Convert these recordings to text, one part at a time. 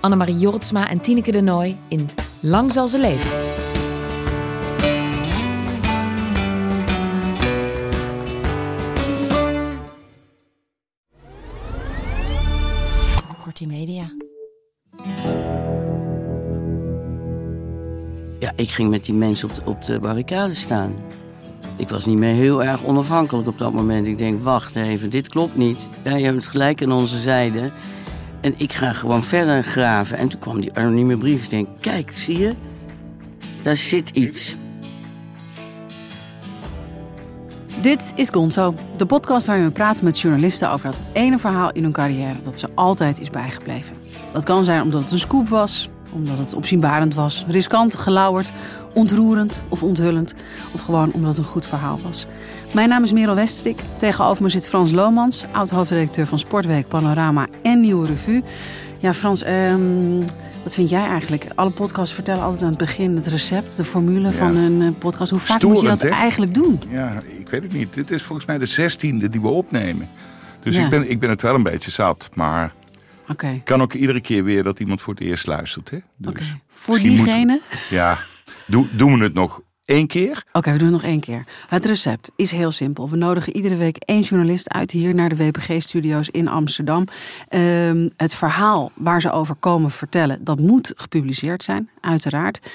Annemarie Jortsma en Tineke de Nooi in Lang zal ze leven. Kortie Media. Ja, ik ging met die mensen op de, op de barricade staan. Ik was niet meer heel erg onafhankelijk op dat moment. Ik denk, wacht even, dit klopt niet. Jij hebt het gelijk aan onze zijde. En ik ga gewoon verder graven. En toen kwam die anonieme brief. Ik denk, kijk, zie je? Daar zit iets. Dit is Gonzo, de podcast waarin we praten met journalisten over dat ene verhaal in hun carrière dat ze altijd is bijgebleven. Dat kan zijn omdat het een scoop was, omdat het opzienbarend was, riskant, gelauwerd, ontroerend of onthullend, of gewoon omdat het een goed verhaal was. Mijn naam is Merel Westrik. Tegenover me zit Frans Lomans, oud-hoofdredacteur van Sportweek, Panorama en Nieuwe Revue. Ja, Frans, ehm, wat vind jij eigenlijk? Alle podcasts vertellen altijd aan het begin het recept, de formule van een eh, podcast. Hoe vaak moet je dat hè? eigenlijk doen? Ja, ik weet het niet. Dit is volgens mij de zestiende die we opnemen. Dus Ja. ik, ben, ik ben het wel een beetje zat. Maar Oké. kan ook iedere keer weer dat iemand voor het eerst luistert. Hè? Dus Oké. Voor diegene? ja, Doe, doen we het nog één keer? Oké, we doen het nog één keer. Het recept is heel simpel. We nodigen iedere week één journalist uit hier naar de WPG-studio's in Amsterdam. Ehm, het verhaal waar ze over komen vertellen, dat moet gepubliceerd zijn, uiteraard.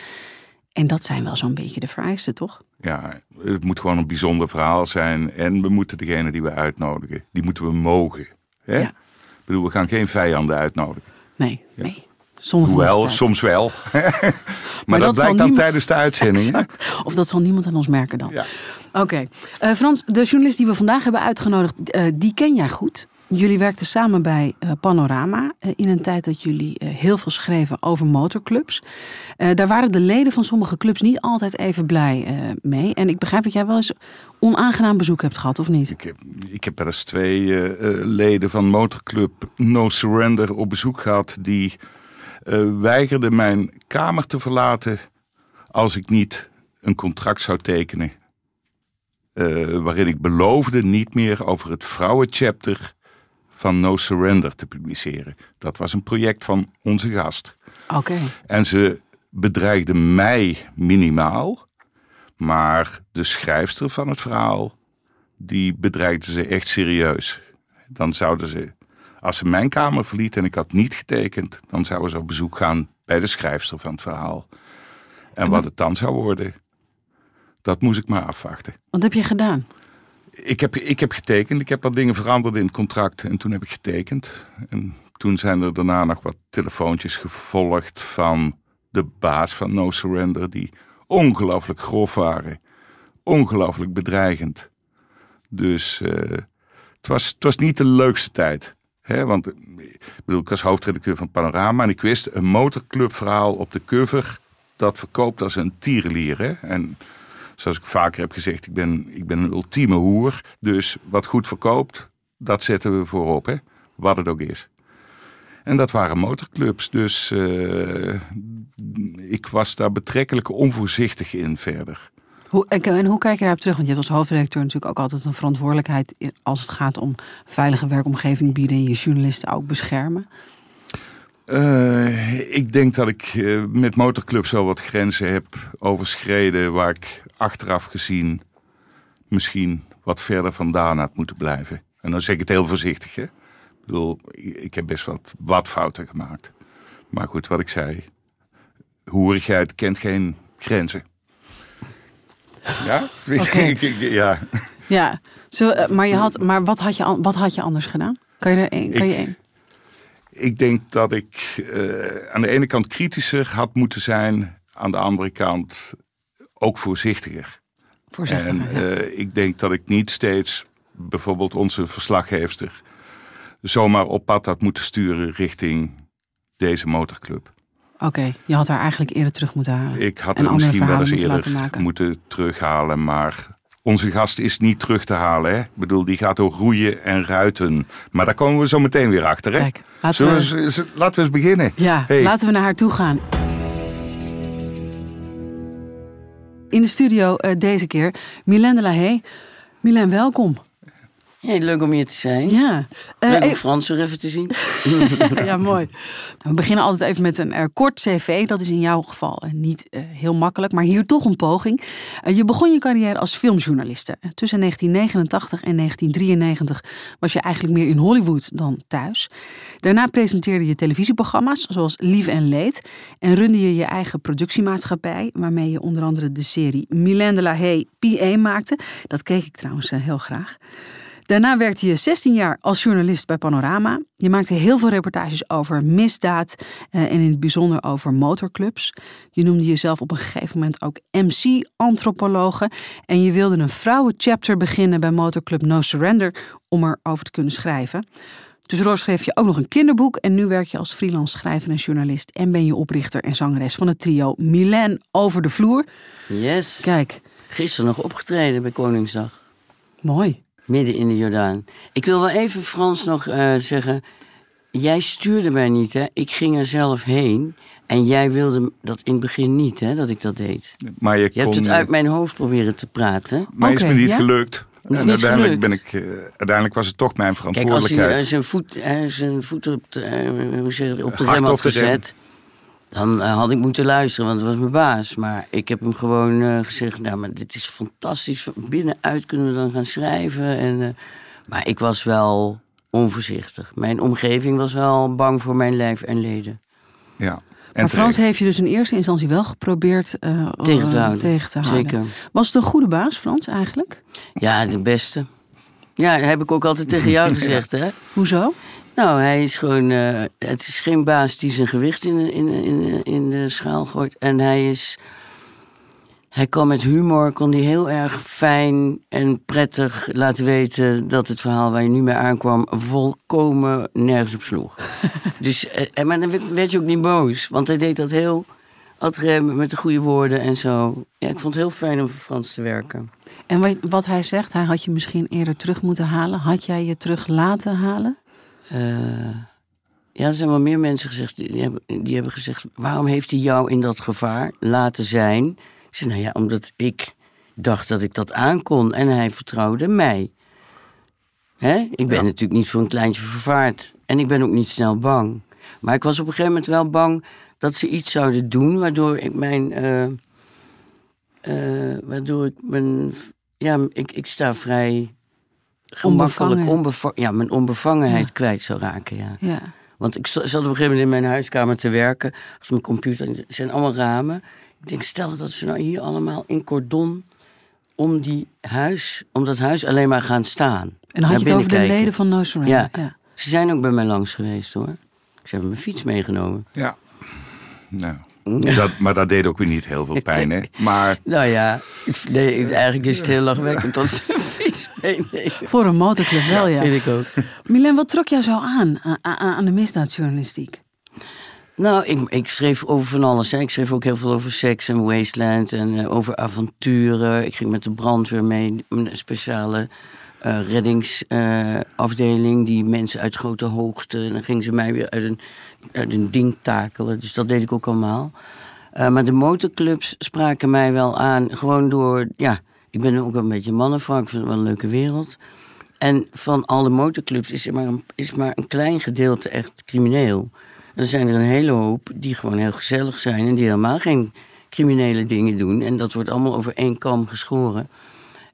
En dat zijn wel zo'n beetje de vereisten, toch? Ja, het moet gewoon een bijzonder verhaal zijn. En we moeten degene die we uitnodigen, die moeten we mogen. Hè? Ja. Ik bedoel, we gaan geen vijanden uitnodigen. Nee, nee. Hoewel, valsiteit. soms wel. maar, dat dat, blijkt dan niemand- tijdens de uitzending. Of dat zal niemand aan ons merken dan. Ja. Oké. Eh, Frans, de journalist die we vandaag hebben uitgenodigd, eh, die ken jij goed. Jullie werkten samen bij eh, Panorama in een tijd dat jullie heel veel schreven over motorclubs. Daar waren de leden van sommige clubs niet altijd even blij mee. En ik begrijp dat jij wel eens onaangenaam bezoek hebt gehad, of niet? Ik heb, ik heb wel eens twee leden van motorclub No Surrender op bezoek gehad. Die eh, weigerden mijn kamer te verlaten als ik niet een contract zou tekenen. eh, waarin ik beloofde niet meer over het vrouwenchapter van No Surrender te publiceren. Dat was een project van onze gast. Oké. En ze bedreigden mij minimaal. Maar de schrijfster van het verhaal, die bedreigde ze echt serieus. Dan zouden ze, als ze mijn kamer verliet en ik had niet getekend, dan zouden ze op bezoek gaan bij de schrijfster van het verhaal. En wat het dan zou worden, dat moest ik maar afwachten. Wat heb je gedaan? Ik heb, ik heb getekend. Ik heb wat dingen veranderd in het contract. En toen heb ik getekend. En toen zijn er daarna nog wat telefoontjes gevolgd van de baas van No Surrender. Die ongelooflijk grof waren. Ongelooflijk bedreigend. Dus eh, het, was, het was niet de leukste tijd. Want eh, ik, bedoel, ik was hoofdredacteur van Panorama. En ik wist een motorclubverhaal op de cover. Dat verkoopt als een tierenlier. Hè? En zoals ik vaker heb gezegd, ik ben, ik ben een ultieme hoer. Dus wat goed verkoopt, dat zetten we voorop, hè? wat het ook is. En dat waren motorclubs, dus eh, ik was daar betrekkelijk onvoorzichtig in verder. Hoe, en, hoe kijk je daarop terug? Want je hebt als hoofdredacteur natuurlijk ook altijd een verantwoordelijkheid als het gaat om veilige werkomgeving bieden en je journalisten ook beschermen. Eh, ik denk dat ik eh, met motorclubs wel wat grenzen heb overschreden waar ik achteraf gezien misschien wat verder vandaan had moeten blijven. En dan zeg ik het heel voorzichtig. Hè? Ik bedoel, ik heb best wat, wat fouten gemaakt. Maar goed, wat ik zei, hoerigheid kent geen grenzen. Ja? Ja. Ja, zo, eh, maar, je had, maar wat, had je, wat had je anders gedaan? Kan je er één? Kan je Ik- één? Ik denk dat ik eh, aan de ene kant kritischer had moeten zijn, aan de andere kant ook voorzichtiger. Voorzichtig. En ja. eh, ik denk dat ik niet steeds bijvoorbeeld onze verslaggeefster zomaar op pad had moeten sturen richting deze motorclub. Oké, je had haar eigenlijk eerder terug moeten halen. Ik had En andere misschien wel eens moeten eerder maken. moeten terughalen, maar onze gast is niet terug te halen. Hè? Ik bedoel, die gaat ook groeien en ruiten. Maar daar komen we zo meteen weer achter. Hè? Kijk, laten we... we, eens- laten we eens beginnen. Ja, Hey. laten we naar haar toe gaan. In de studio eh, deze keer Mylène de La Haye. Mylène, welkom. Hey, leuk om hier te zijn. Ja, Eh, leuk om even- Frans weer even te zien. ja mooi. We beginnen altijd even met een eh, kort cv. Dat is in jouw geval eh, niet heel makkelijk, maar hier toch een poging. Je begon je carrière als filmjournaliste. Tussen 1989 en 1993 was je eigenlijk meer in Hollywood dan thuis. Daarna presenteerde je televisieprogramma's zoals Lief en Leed. En runde je je eigen productiemaatschappij, waarmee je onder andere de serie Mylène de La Haye PA maakte. Dat keek ik trouwens heel graag. Daarna werkte je 16 jaar als journalist bij Panorama. Je maakte heel veel reportages over misdaad eh, en in het bijzonder over motorclubs. Je noemde jezelf op een gegeven moment ook MC-antropologe. En je wilde een vrouwenchapter beginnen bij motorclub No Surrender om erover te kunnen schrijven. Tussendoor schreef je ook nog een kinderboek en nu werk je als freelance schrijver en journalist. En ben je oprichter en zangeres van het trio Mylène Over de Vloer. Yes. Kijk, Gisteren nog opgetreden bij Koningsdag. mooi. Midden in de Jordaan. Ik wil wel even Frans nog eh, zeggen. Jij stuurde mij niet, hè? Ik ging er zelf heen. En jij wilde dat in het begin niet, hè? Dat ik dat deed. Maar je, Je hebt het uit mijn hoofd proberen te praten. Maar is me niet ja? gelukt. en niet uiteindelijk, gelukt. Ben ik, eh, uiteindelijk was het toch mijn Kijk, als hij verantwoordelijkheid. eh, zijn voet, zijn voet op de, hoe zeg je dat, op de Hard rem had op de rem. gezet... dan eh, had ik moeten luisteren, want het was mijn baas. Maar ik heb hem gewoon eh, gezegd... nou, maar dit is fantastisch. Van Binnenuit kunnen we dan gaan schrijven. En, eh, maar ik was wel onvoorzichtig. Mijn omgeving was wel bang voor mijn lijf en leden. ja. En Maar Frans heeft je dus in eerste instantie wel geprobeerd eh, Tegen te houden. tegen te houden. Zeker. Was het een goede baas, Frans, eigenlijk? Ja, de beste. Ja, dat heb ik ook altijd tegen jou gezegd, hè? Hoezo? Nou, hij is gewoon. eh, het is geen baas die zijn gewicht in, in, in, in de schaal gooit. En hij is. Hij kan met humor, kon hij heel erg fijn en prettig laten weten dat het verhaal waar je nu mee aankwam volkomen nergens op sloeg. dus, eh, eh, maar dan werd- je ook niet boos, want hij deed dat heel met de goede woorden en zo. Ja, ik vond het heel fijn om voor Frans te werken. En wat, wat hij zegt, hij had je misschien eerder terug moeten halen. Had jij je terug laten halen? Eh, ja, er zijn wel meer mensen gezegd, die hebben, die hebben gezegd... waarom heeft hij jou in dat gevaar laten zijn? Ik zei, nou ja, omdat ik dacht dat ik dat aankon en hij vertrouwde mij. Hè? Ik ben Ja. natuurlijk niet voor een kleintje vervaard. En ik ben ook niet snel bang. Maar ik was op een gegeven moment wel bang dat ze iets zouden doen... waardoor ik mijn... eh, eh, waardoor ik mijn... Ja, ik, ik sta vrij gemakkelijk... Onbevangen. Onbeva ja, mijn onbevangenheid Ja. kwijt zou raken, ja. Ja. Want ik zat op een gegeven moment in mijn huiskamer te werken. Als mijn computer, het zijn allemaal ramen. Ik denk, stel dat ze nou hier allemaal in cordon om, die huis, om dat huis alleen maar gaan staan. En had je het over de leden van No Surrender? Ja. ja. Ze zijn ook bij mij langs geweest hoor. Ze hebben mijn fiets meegenomen. Ja. Nou, dat, maar dat deed ook weer niet heel veel pijn, hè? Maar Nou ja, nee, eigenlijk is het heel lachwekkend dat ze Voor een motorclub wel, ja. Vind ik ook. Milen, wat trok jou zo aan, aan, aan de misdaadjournalistiek? Nou, ik, ik schreef over van alles. Hè. Ik schreef ook heel veel over seks en wasteland en eh, over avonturen. Ik ging met de brandweer mee, een speciale eh, reddingsafdeling. die mensen uit grote hoogte. En dan gingen ze mij weer uit een, uit een ding takelen. Dus dat deed ik ook allemaal. Eh, maar de motorclubs spraken mij wel aan. Gewoon door, ja, ik ben ook een beetje mannenvrouw. Ik vind het wel een leuke wereld. En van al de motorclubs is maar een, is maar een klein gedeelte echt crimineel. Er zijn er een hele hoop die gewoon heel gezellig zijn en die helemaal geen criminele dingen doen. En dat wordt allemaal over één kam geschoren.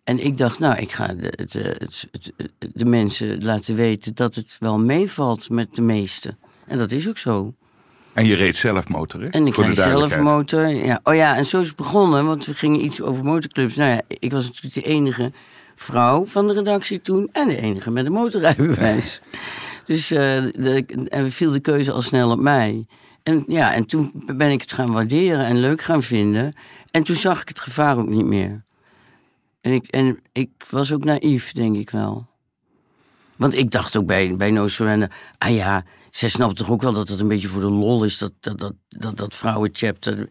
En ik dacht, nou, ik ga de, de, het- de mensen laten weten dat het wel meevalt met de meesten. En dat is ook zo. En je reed zelf motor, hè? En ik Voor rijd zelf motor. Ja. Oh ja, en zo is het begonnen, want we gingen iets over motorclubs. Nou ja, ik was natuurlijk de enige vrouw van de redactie toen en de enige met een motorrijbewijs. dus eh de, en viel de keuze al snel op mij. En ja, en toen ben ik het gaan waarderen en leuk gaan vinden. En toen zag ik het gevaar ook niet meer. En ik, en ik was ook naïef, denk ik wel. Want ik dacht ook bij, bij No Surrender, ah ja, zij snapt toch ook wel dat het een beetje voor de lol is, dat, dat, dat, dat, dat vrouwenchapter.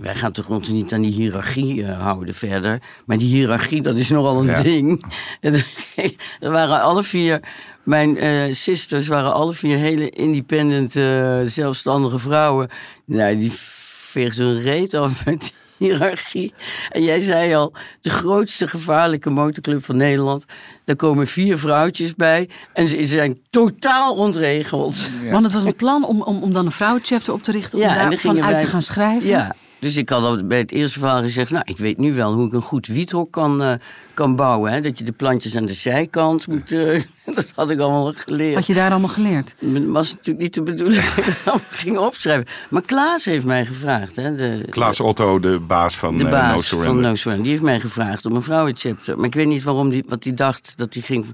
Wij gaan toch ons niet aan die hiërarchie eh, houden verder. Maar die hiërarchie, dat is nogal een Ja. ding. er waren alle vier, mijn eh sisters waren alle vier hele independent, eh, zelfstandige vrouwen. Nou, die veegden hun reet af met hiërarchie. En jij zei al, de grootste gevaarlijke motorclub van Nederland. Daar komen vier vrouwtjes bij en ze zijn totaal ontregeld. Want het was een plan om, om, om dan een vrouwenchapter op te richten. Om Ja, daarvan gingen uit wij- te gaan schrijven. Ja, dus ik had al bij het eerste verhaal gezegd... nou, ik weet nu wel hoe ik een goed wiethok kan, eh, kan bouwen. Hè? Dat je de plantjes aan de zijkant moet... eh, dat had ik allemaal geleerd. Had je daar allemaal geleerd? Het was natuurlijk niet de bedoeling dat ik allemaal ging opschrijven. Maar Klaas heeft mij gevraagd. Hè? De, Klaas Otto, de baas van de eh, baas No van. No Surrender. Die heeft mij gevraagd om een vrouwenchapter. Maar ik weet niet waarom die, wat hij dacht dat hij ging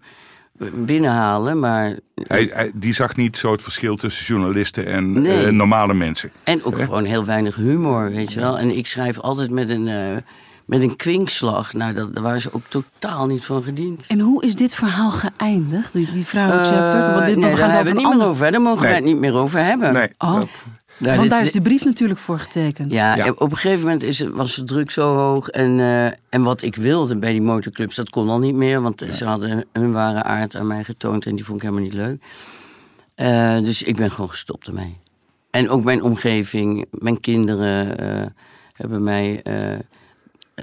binnenhalen. Maar, Hij, hij- die zag niet zo het verschil tussen journalisten en Nee. eh, normale mensen. en ook gewoon heel weinig humor, weet je wel. En ik schrijf altijd met een, eh, met een kwinkslag. Nou, dat, daar waren ze ook totaal niet van gediend. En hoe is dit verhaal geëindigd? Die, die vrouwenchapter? Eh, Want dit, nee, we daar gaan het hebben we niet meer over. hè. Daar mogen wij Nee. het niet meer over hebben. Nee, Oh. dat, Nou, Want dit- daar is de brief natuurlijk voor getekend. Ja, op een gegeven moment is het, was de druk zo hoog. En, eh, en wat ik wilde bij die motorclubs, dat kon al niet meer. Want ze hadden hun ware aard aan mij getoond en die vond ik helemaal niet leuk. Eh, dus ik ben gewoon gestopt ermee. En ook mijn omgeving, mijn kinderen eh, hebben mij eh,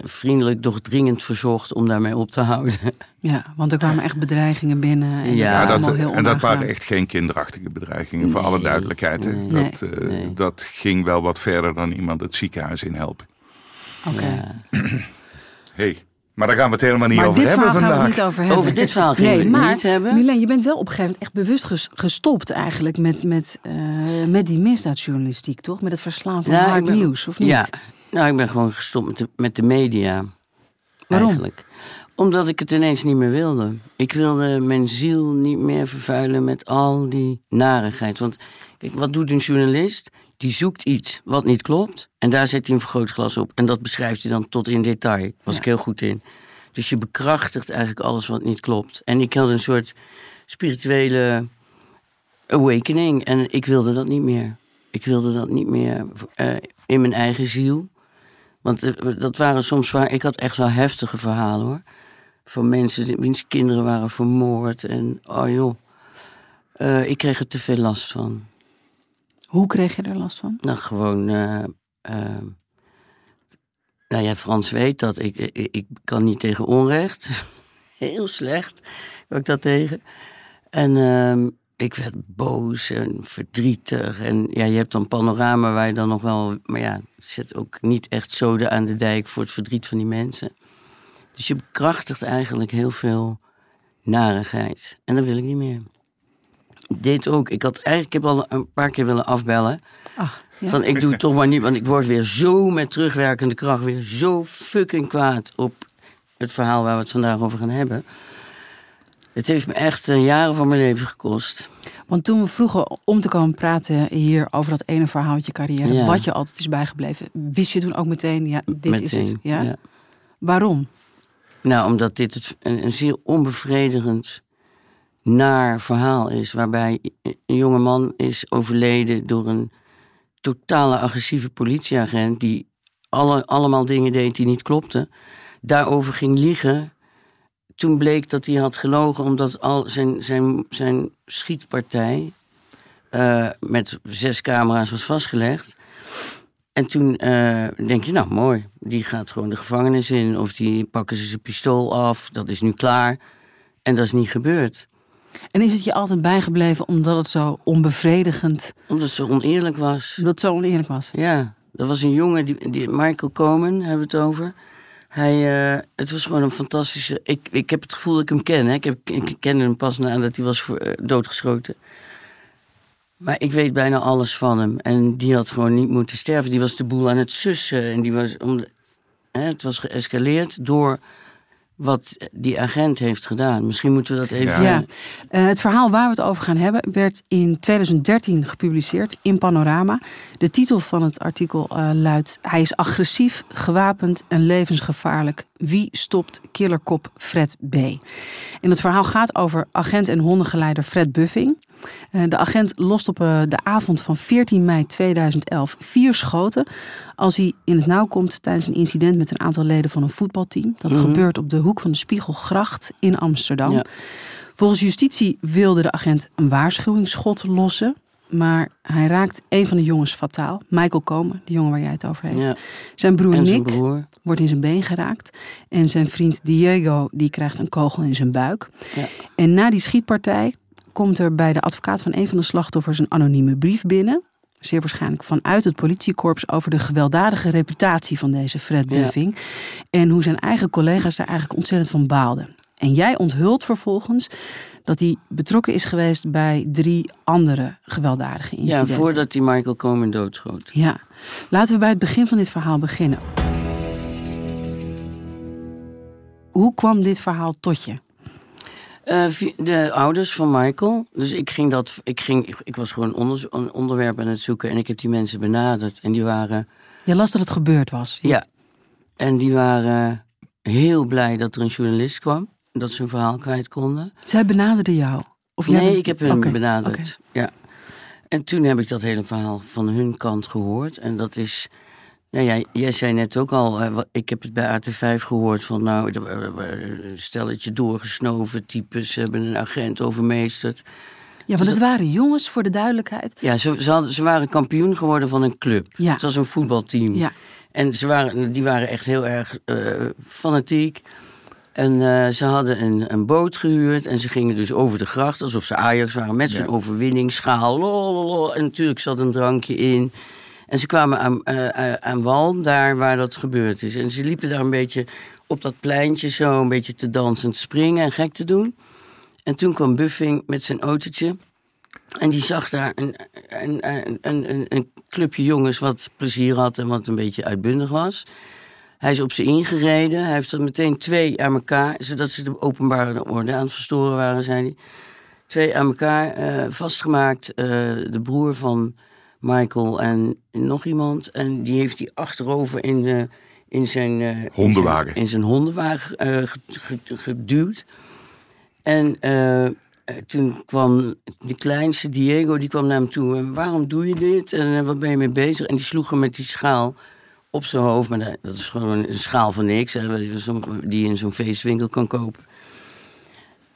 vriendelijk, doch dringend verzocht om daarmee op te houden. Ja, want er kwamen echt bedreigingen binnen. En Ja, dat Ja, heel en dat waren echt geen kinderachtige bedreigingen, voor alle duidelijkheid. nee. Dat, eh, Nee. dat ging wel wat verder dan iemand het ziekenhuis in helpen. Oké. Ja. Hey, maar daar gaan we het helemaal niet Maar over dit hebben verhaal gaan we vandaag. het niet over hebben. Over dit verhaal nee, we het maar, niet hebben. Milan, je bent wel op een gegeven moment echt bewust ges- gestopt eigenlijk met, met, eh, met die misdaadjournalistiek, toch? Met het verslaan van hard ben- nieuws, of niet? Ja, nou, ik ben gewoon gestopt met de, met de media. Waarom? Eigenlijk. Omdat ik het ineens niet meer wilde. Ik wilde mijn ziel niet meer vervuilen met al die narigheid. Want kijk, wat doet een journalist? Die zoekt iets wat niet klopt. En daar zet hij een vergrootglas op. En dat beschrijft hij dan tot in detail. Daar was Ja. ik heel goed in. Dus je bekrachtigt eigenlijk alles wat niet klopt. En ik had een soort spirituele awakening. En ik wilde dat niet meer. Ik wilde dat niet meer eh, in mijn eigen ziel. Want eh, dat waren soms waar. Ik had echt wel heftige verhalen hoor. Van mensen wiens kinderen waren vermoord. En oh joh. Eh, ik kreeg er te veel last van. Hoe kreeg je er last van? Nou, gewoon. eh, nou ja, Frans weet dat. Ik, ik, ik kan niet tegen onrecht. Heel slecht kan ik dat tegen. En ehm, ik werd boos en verdrietig. En ja, je hebt dan panorama waar je dan nog wel. Maar ja, zet ook niet echt zoden aan de dijk voor het verdriet van die mensen. Dus je bekrachtigt eigenlijk heel veel narigheid. En dat wil ik niet meer. Dit ook. Ik had eigenlijk ik heb al een paar keer willen afbellen. Ach, ja. Van ik doe het toch maar niet, want ik word weer zo met terugwerkende kracht weer zo fucking kwaad op het verhaal waar we het vandaag over gaan hebben. Het heeft me echt eh, jaren van mijn leven gekost. Want toen we vroegen om te komen praten hier over dat ene verhaal uit je carrière, Ja. wat je altijd is bijgebleven, wist je toen ook meteen, ja, dit is het. Ja? ja. Waarom? Nou, omdat dit het, een, een zeer onbevredigend, naar verhaal is. Waarbij een jonge man is overleden door een totale agressieve politieagent. die alle, allemaal dingen deed die niet klopten. Daarover ging liegen. Toen bleek dat hij had gelogen omdat al zijn, zijn, zijn schietpartij. eh, met zes camera's was vastgelegd. En toen eh, denk je, nou mooi, die gaat gewoon de gevangenis in. Of die pakken ze zijn pistool af, dat is nu klaar. En dat is niet gebeurd. En is het je altijd bijgebleven omdat het zo onbevredigend, Omdat het zo oneerlijk was. omdat het zo oneerlijk was? Ja, er was een jongen, die, die, Michael Coleman hebben we het over. Hij, eh, het was gewoon een fantastische... Ik, ik heb het gevoel dat ik hem ken. Hè. Ik, heb, ik hem pas nadat hij was eh, doodgeschoten. Maar ik weet bijna alles van hem. En die had gewoon niet moeten sterven. Die was de boel aan het sussen. En die was om hè, het was geëscaleerd door wat die agent heeft gedaan. Misschien moeten we dat even... Ja. Eh, het verhaal waar we het over gaan hebben werd in 2013 gepubliceerd in Panorama. De titel van het artikel eh, luidt: Hij is agressief, gewapend en levensgevaarlijk. Wie stopt killerkop Fred B? En het verhaal gaat over agent en hondengeleider Fred Buffing. Eh, de agent lost op eh, de avond van 14 mei 2011 vier schoten. Als hij in het nauw komt tijdens een incident met een aantal leden van een voetbalteam. Dat Mhm. gebeurt op de hoek van de Spiegelgracht in Amsterdam. Ja. Volgens justitie wilde de agent een waarschuwingsschot lossen. Maar hij raakt een van de jongens fataal. Michael Komen, de jongen waar jij het over heeft. Ja. Zijn broer zijn Nick broer. wordt in zijn been geraakt. En zijn vriend Diego die krijgt een kogel in zijn buik. Ja. En na die schietpartij komt er bij de advocaat van een van de slachtoffers een anonieme brief binnen. Zeer waarschijnlijk vanuit het politiekorps over de gewelddadige reputatie van deze Fred Ja. Buffing. En hoe zijn eigen collega's daar eigenlijk ontzettend van baalden. En jij onthult vervolgens dat hij betrokken is geweest bij drie andere gewelddadige Ja, incidenten. voordat hij Michael Komen doodschoot. Ja, laten we bij het begin van dit verhaal beginnen. Hoe kwam dit verhaal tot je? Eh, de ouders van Michael. Dus ik ging dat. Ik, ging, ik, ik was gewoon onder, een onderwerp aan het zoeken en ik heb die mensen benaderd. En die waren. Je las dat het gebeurd was. Ja. En die waren heel blij dat er een journalist kwam. Dat ze hun verhaal kwijt konden. Zij benaderden jou? Of jij nee, ben- ik heb hun benaderd. Ja. En toen heb ik dat hele verhaal van hun kant gehoord. En dat is. Nou ja, jij zei net ook al, eh, ik heb het bij AT5 gehoord van nou, er waren een stelletje doorgesnoven types hebben een agent overmeesterd. Ja, want het waren jongens, voor de duidelijkheid. Ja, ze, ze, hadden, ze waren kampioen geworden van een club. Ja. Het was een voetbalteam. Ja. En ze waren, die waren echt heel erg eh, fanatiek. En eh, ze hadden een, een boot gehuurd en ze gingen dus over de gracht alsof ze Ajax waren met zo'n Ja. overwinningsschaal. Lololol. En natuurlijk zat een drankje in. En ze kwamen aan, eh, eh, aan wal, daar waar dat gebeurd is. En ze liepen daar een beetje op dat pleintje zo, een beetje te dansen, te springen en gek te doen. En toen kwam Buffing met zijn autootje. En die zag daar een, een, een, een, een- clubje jongens wat plezier had en wat een beetje uitbundig was. Hij is op ze ingereden. Hij heeft er meteen twee aan elkaar, zodat ze de openbare orde aan het verstoren waren, zei hij. Twee aan elkaar eh, vastgemaakt. de broer van Michael en nog iemand. En die heeft hij achterover in, de, in zijn... eh, in zijn- Hondenwagen. In zijn hondenwagen eh, ge- ge- geduwd. En eh, toen kwam de kleinste, Diego, die kwam naar hem toe. En waarom doe je dit? En wat ben je mee bezig? En die sloeg hem met die schaal op zijn hoofd. Maar dat is gewoon een schaal van niks. Hè, die je in zo'n feestwinkel kan kopen.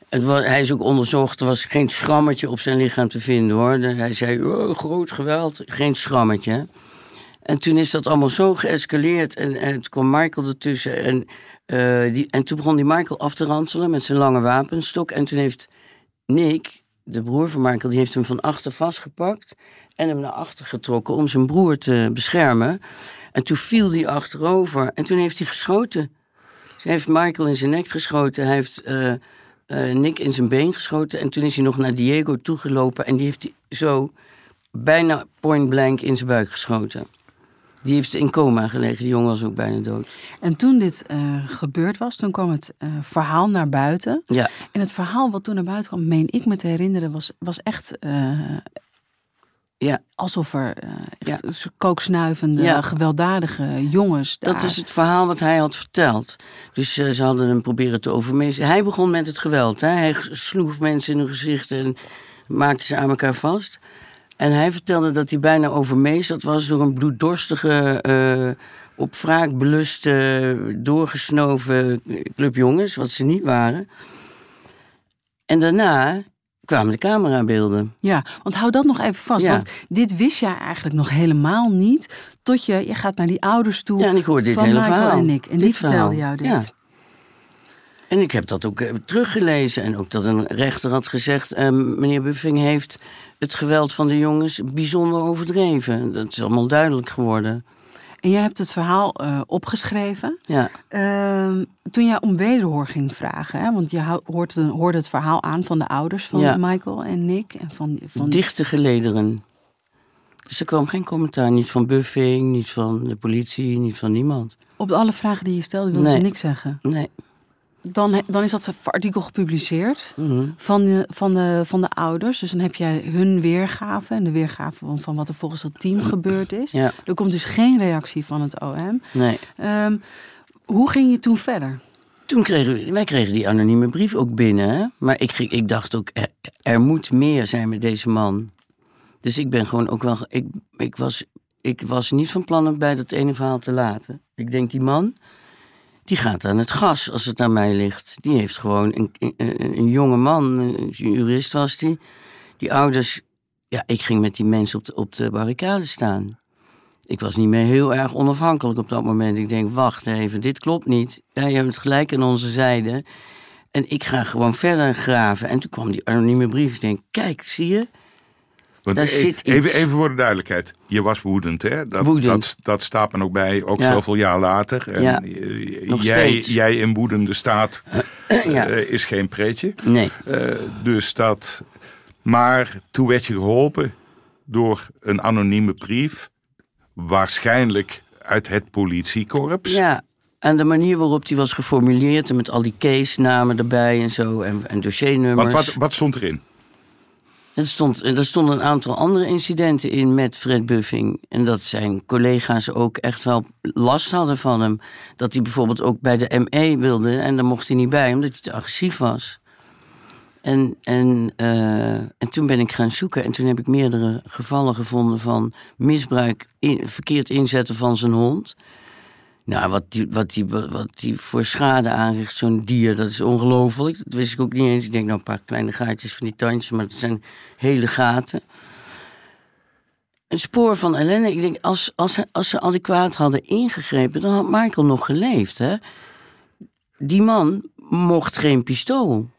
Het hij is ook onderzocht. Er was geen schrammetje op zijn lichaam te vinden hoor. De- Hij zei, oh, groot geweld. Geen schrammetje. En toen is dat allemaal zo geëscaleerd. En, en toen kwam Michael ertussen. En, eh, die, en toen begon die Michael af te ranselen met zijn lange wapenstok. En toen heeft Nick, de broer van Michael, die heeft hem van achter vastgepakt. En hem naar achter getrokken om zijn broer te beschermen. En toen viel hij achterover. En toen heeft hij geschoten. Ze heeft Michael in zijn nek geschoten. Hij heeft eh, eh, Nick in zijn been geschoten. En toen is hij nog naar Diego toegelopen. En die heeft hij zo bijna point blank in zijn buik geschoten. Die heeft in coma gelegen. Die jongen was ook bijna dood. En toen dit eh, gebeurd was, toen kwam het eh, verhaal naar buiten. Ja, En het verhaal wat toen naar buiten kwam, meen ik me te herinneren, was, was echt ja. alsof er eh, echt kooksnuivende, Ja. gewelddadige jongens daar... dat is het verhaal wat hij had verteld. Dus eh, ze hadden hem proberen te overmeesteren. Hij begon met het geweld. Hè? Hij sloeg mensen in hun gezicht en maakte ze aan elkaar vast. En hij vertelde dat hij bijna overmeesterd was door een bloeddorstige, eh, op wraak beluste, doorgesnoven club jongens, wat ze niet waren. En daarna kwamen de camerabeelden. Ja, want hou dat nog even vast. Ja. Want dit wist jij eigenlijk nog helemaal niet. Tot je, je gaat naar die ouders toe. Ja, en ik hoorde dit van hele Michael verhaal. en Nick. En Dit die vertelde verhaal. jou dit. Ja. En ik heb dat ook eh, teruggelezen. En ook dat een rechter had gezegd... eh, meneer Buffing heeft het geweld van de jongens bijzonder overdreven. Dat is allemaal duidelijk geworden. En jij hebt het verhaal eh, opgeschreven. Ja, Ehm, toen jij om wederhoor ging vragen, hè, want je hoort het- hoorde het verhaal aan van de ouders van Ja. Michael en Nick. En van, van, dichte gelederen. Dus er kwam geen commentaar. Niet van Buffing, niet van de politie, niet van niemand. Op alle vragen die je stelde wilden ze niks zeggen. Nee. Dan, dan is dat artikel gepubliceerd Mhm. van de, van, de, van de ouders. Dus dan heb jij hun weergave en de weergave van, van wat er volgens dat team gebeurd is. Ja, Er komt dus geen reactie van het OM. nee. Ehm, hoe ging je toen verder? Toen kregen wij kregen die anonieme brief ook binnen. Maar ik, ik dacht ook, er, er moet meer zijn met deze man. Dus ik ben gewoon ook wel. Ik, ik, was, ik was niet van plan om bij dat ene verhaal te laten. Ik denk, die man, die gaat aan het gas als het aan mij ligt. Die heeft gewoon een, een, een jonge man, een jurist was die. Die ouders, ja, ik ging met die mensen op de, op de barricade staan. Ik was niet meer heel erg onafhankelijk op dat moment. Ik denk, wacht even, dit klopt niet. Wij hebben het gelijk aan onze zijde. En ik ga gewoon verder graven. En toen kwam die anonieme brief. Ik denk, kijk, zie je? Want Daar zit even, iets. even voor de duidelijkheid. Je was woedend, hè? Dat, Woedend. Dat, dat staat me ook bij, ook Ja. zoveel jaar later. En Ja, eh, jij, jij in woedende staat ja. eh, is geen pretje. Nee. Eh, dus dat. Maar toen werd je geholpen door een anonieme brief. Waarschijnlijk uit het politiekorps. Ja, en de manier waarop die was geformuleerd... en met al die case-namen erbij en zo... en, en dossiernummers... Want wat, wat stond erin? Er, stond, er stonden een aantal andere incidenten in met Fred Buffing. En dat zijn collega's ook echt wel last hadden van hem. Dat hij bijvoorbeeld ook bij de ME wilde. En daar mocht hij niet bij, omdat hij te agressief was. En, en, eh, en toen ben ik gaan zoeken. En toen heb ik meerdere gevallen gevonden van misbruik, verkeerd inzetten van zijn hond. Nou, wat die, wat die, wat die voor schade aanricht, zo'n dier, dat is ongelooflijk. Dat wist ik ook niet eens. Ik denk nou een paar kleine gaatjes van die tandjes, maar het zijn hele gaten. Een spoor van ellende. Ik denk, als, als, als ze adequaat hadden ingegrepen, dan had Michael nog geleefd. Hè? Die man mocht geen pistool.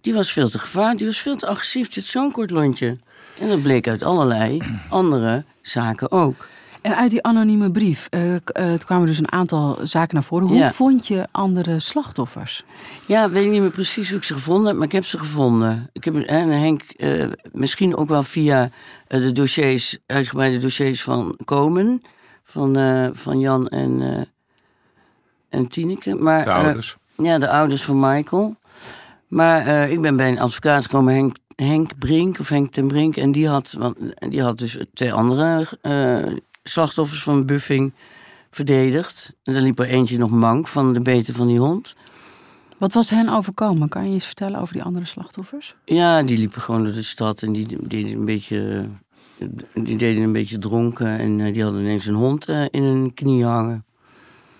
Die was veel te gevaarlijk, die was veel te agressief. Had zo'n kort lontje. En dat bleek uit allerlei andere zaken ook. En uit die anonieme brief eh, eh, het kwamen dus een aantal zaken naar voren. Hoe Ja. vond je andere slachtoffers? Ja, weet ik niet meer precies hoe ik ze gevonden heb, maar ik heb ze gevonden. Ik heb en Henk, eh, misschien ook wel via eh, de dossiers, uitgebreide dossiers van Komen, van, eh, van Jan en, eh en Tineke. Maar, De eh, ouders. ja, de ouders van Michael. Maar eh, ik ben bij een advocaat gekomen, Henk, Henk Brink, of Henk ten Brink. En die had, want, die had dus twee andere eh, slachtoffers van buffing verdedigd. En daar liep er eentje nog mank van de beten van die hond. Wat was hen overkomen? Kan je eens vertellen over die andere slachtoffers? Ja, die liepen gewoon door de stad en die deden een beetje, die deden een beetje dronken. En eh, die hadden ineens een hond eh, in hun knie hangen.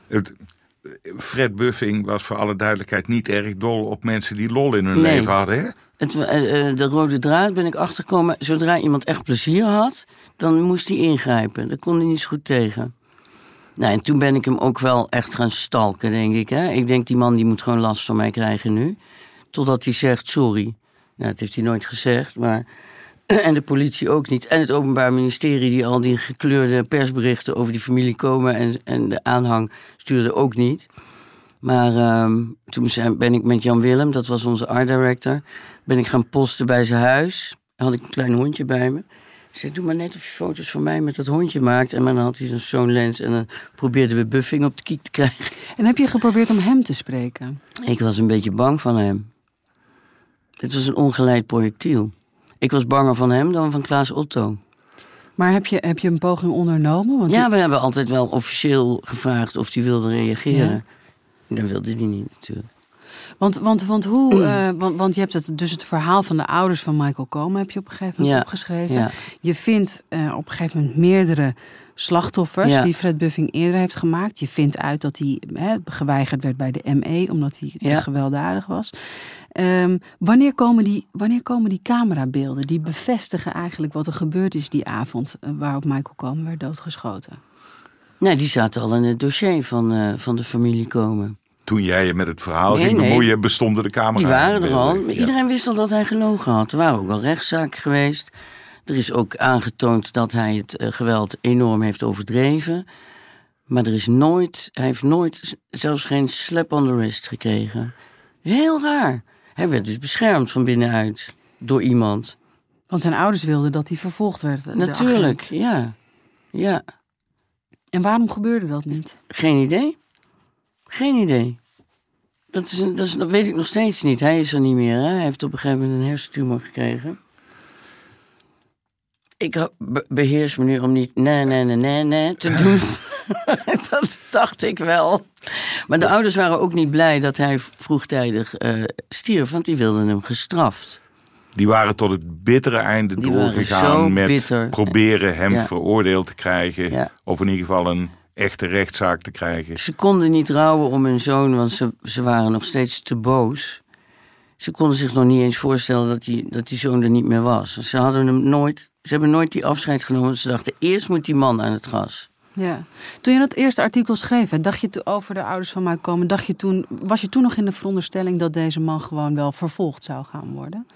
Het, Fred Buffing was voor alle duidelijkheid niet erg dol op mensen die lol in hun Nee. leven hadden. Hè? Het, eh, de rode draad ben ik achtergekomen. Zodra iemand echt plezier had, dan moest hij ingrijpen. Daar kon hij niet zo goed tegen. Nou, en toen ben ik hem ook wel echt gaan stalken, denk ik. Hè? Ik denk, die man die moet gewoon last van mij krijgen nu. Totdat hij zegt sorry. Nou, dat heeft hij nooit gezegd, maar... En de politie ook niet. En het Openbaar Ministerie, die al die gekleurde persberichten over die familie komen... en, en de aanhang stuurde ook niet. Maar ehm, toen ben ik met Jan Willem, dat was onze art director... ben ik gaan posten bij zijn huis. Had ik een klein hondje bij me. Ik zei, doe maar net of je foto's van mij met dat hondje maakt. En dan had hij zo'n lens en dan probeerden we Buffing op de kiek te krijgen. En heb je geprobeerd om hem te spreken? Ik was een beetje bang van hem. Het was een ongeleid projectiel. Ik was banger van hem dan van Klaas Otto. Maar heb je, heb je een poging ondernomen? Want Ja, je- we hebben altijd wel officieel gevraagd of hij wilde reageren. Dat wilde hij niet natuurlijk. Want, want, want, hoe, eh, want, want je hebt het, dus het verhaal van de ouders van Michael Komen heb je op een gegeven moment Ja, opgeschreven. Ja, Je vindt eh, op een gegeven moment meerdere slachtoffers Ja. die Fred Buffing eerder heeft gemaakt. Je vindt uit dat hij hè, geweigerd werd bij de ME omdat hij te gewelddadig was. Ehm, wanneer, komen die, wanneer komen die camerabeelden die bevestigen eigenlijk wat er gebeurd is die avond eh, waarop Michael Komen werd doodgeschoten? nee, die zaten al in het dossier van, van de familie komen. Toen jij je met het verhaal Nee, ging nee. bemoeien, bestonden de camera's. Die waren er al. Ja. Iedereen wist al dat hij gelogen had. Er waren ook al rechtszaken geweest. Er is ook aangetoond dat hij het eh, geweld enorm heeft overdreven. Maar er is nooit, hij heeft nooit zelfs geen slap on the wrist gekregen. Heel raar. Hij werd dus beschermd van binnenuit door iemand. Want zijn ouders wilden dat hij vervolgd werd. Natuurlijk, ja. Ja, En waarom gebeurde dat niet? geen idee. Geen idee. Dat, is dat, is, dat weet ik nog steeds niet. Hij is er niet meer. Hè? Hij heeft op een gegeven moment een hersentumor gekregen. Ik beheers me nu om niet nee, nee, nee, nee, nee te doen. dat dacht ik wel. Maar de ouders waren ook niet blij dat hij vroegtijdig eh, stierf, want die wilden hem gestraft. Die waren tot het bittere einde doorgegaan met bitter. proberen hem Ja. veroordeeld te krijgen. Ja. Of in ieder geval een echte rechtszaak te krijgen. Ze konden niet rouwen om hun zoon, want ze, ze waren nog steeds te boos. Ze konden zich nog niet eens voorstellen dat die, dat die zoon er niet meer was. Ze, hadden hem nooit, ze hebben nooit die afscheid genomen. Ze dachten, eerst moet die man aan het gas. Ja. Toen je dat eerste artikel schreef, hè, dacht je over de ouders van mij komen, dacht je toen, was je toen nog in de veronderstelling dat deze man gewoon wel vervolgd zou gaan worden?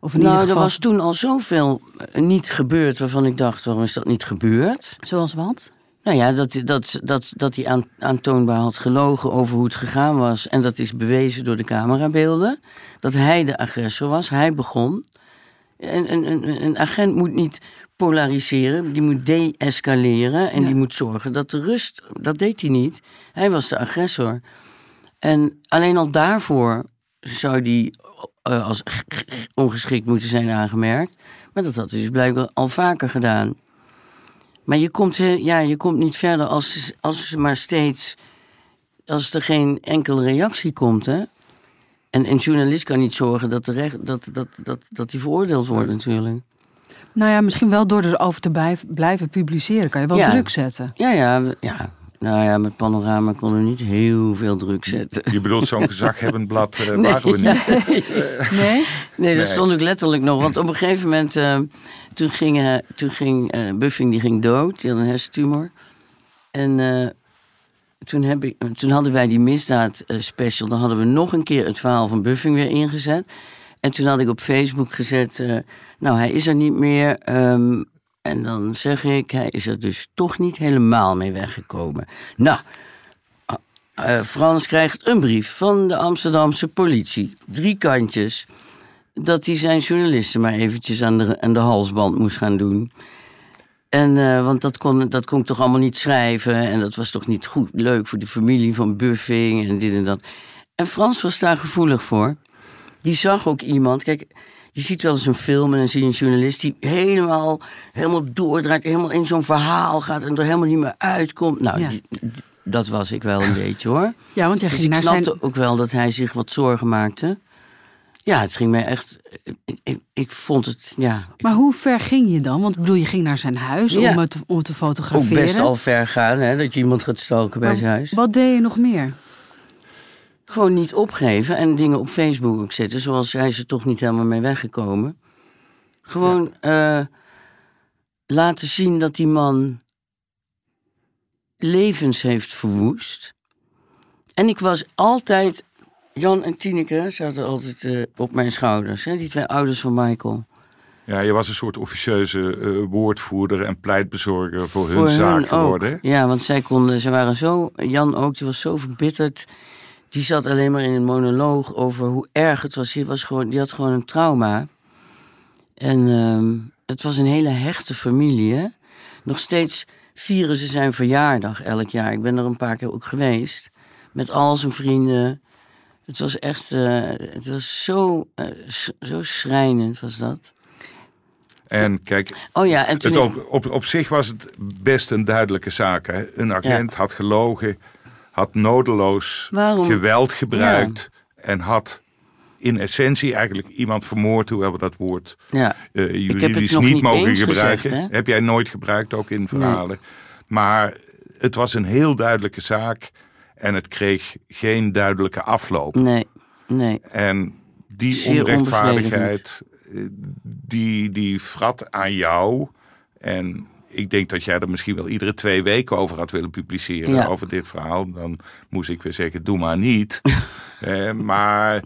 Of in nou, ieder geval, er was toen al zoveel eh, niet gebeurd waarvan ik dacht, waarom is dat niet gebeurd? zoals wat? Nou ja, dat, dat, dat, dat hij aan, aantoonbaar had gelogen over hoe het gegaan was. En dat is bewezen door de camerabeelden. Dat hij de agressor was, hij begon. Een, een, een, een agent moet niet polariseren, die moet de-escaleren. En Ja. die moet zorgen dat de rust, dat deed hij niet. Hij was de agressor. En alleen al daarvoor zou die eh, als ongeschikt moeten zijn aangemerkt. Maar dat had hij dus blijkbaar al vaker gedaan. Maar je komt, he- ja, je komt niet verder als, als maar steeds. als er geen enkele reactie komt. Hè? En een journalist kan niet zorgen dat, de recht, dat, dat, dat, dat die veroordeeld wordt, natuurlijk. Nou ja, misschien wel door erover te blijven publiceren, kan je wel Ja. druk zetten. Ja, ja, ja. Nou ja, met Panorama konden we niet heel veel druk zetten. Je bedoelt zo'n gezaghebbend blad eh, waren we niet. Nee? Nee, dat Nee. stond ook letterlijk nog. Want op een gegeven moment, eh, toen ging, eh, toen ging eh, Buffing die ging dood. Die had een hersentumor. En toen, heb ik, toen hadden wij die misdaad special. Dan hadden we nog een keer het verhaal van Buffing weer ingezet. En toen had ik op Facebook gezet... nou, hij is er niet meer. ehm, en dan zeg ik, hij is er dus toch niet helemaal mee weggekomen. Nou, Frans krijgt een brief van de Amsterdamse politie. Drie kantjes. Dat hij zijn journalisten maar eventjes aan de, aan de halsband moest gaan doen. En, eh, want dat kon, dat kon ik toch allemaal niet schrijven. En dat was toch niet goed leuk voor de familie van Buffing en dit en dat. En Frans was daar gevoelig voor. Die zag ook iemand. Kijk, je ziet wel eens een film en dan zie je een journalist die helemaal, helemaal doordraait, helemaal in zo'n verhaal gaat en er helemaal niet meer uitkomt. Nou, Ja. die- dat was ik wel een beetje hoor. Ja, want jij Dus ging ik naar snapte zijn... ook wel dat hij zich wat zorgen maakte. Ja, het ging mij echt. Ik, ik, ik vond het ja, Maar hoe ver ging je dan? Want ik bedoel, je ging naar zijn huis Ja. om, het, om het te ook fotograferen. best al ver gaan, hè, dat je iemand gaat stalken bij Maar zijn huis. Wat deed je nog meer? Gewoon niet opgeven en dingen op Facebook ook zetten, zoals hij er toch niet helemaal mee weggekomen. Gewoon eh, laten zien dat die man levens heeft verwoest. En ik was altijd. Jan en Tineke zaten altijd eh, op mijn schouders, hè, die twee ouders van Michael. Ja, je was een soort officieuze eh, woordvoerder en pleitbezorger voor, Voor hun zaak ook. geworden. Ja, want zij konden, ze waren zo, Jan ook, die was zo verbitterd. Die zat alleen maar in een monoloog over hoe erg het was. Die, was gewoon, die had gewoon een trauma. En ehm, het was een hele hechte familie. Hè? Nog steeds vieren ze zijn verjaardag elk jaar. Ik ben er een paar keer ook geweest. Met al zijn vrienden. Het was echt, eh, het was zo, eh, zo schrijnend was dat. En kijk, Oh ja, en het op, op, op zich was het best een duidelijke zaak. Hè? Een agent had gelogen, had nodeloos Waarom? geweld gebruikt en had in essentie eigenlijk iemand vermoord, hoewel we dat woord ja, juridisch nog niet, niet mogen gebruiken. gezegd? Heb jij nooit gebruikt, ook in verhalen. Maar het was een heel duidelijke zaak en het kreeg geen duidelijke afloop. nee, nee. En die Zeer onrechtvaardigheid, die, die frat aan jou. En ik denk dat jij er misschien wel iedere twee weken over had willen publiceren, Ja. over dit verhaal. Dan moest ik weer zeggen, doe maar niet. Eh, maar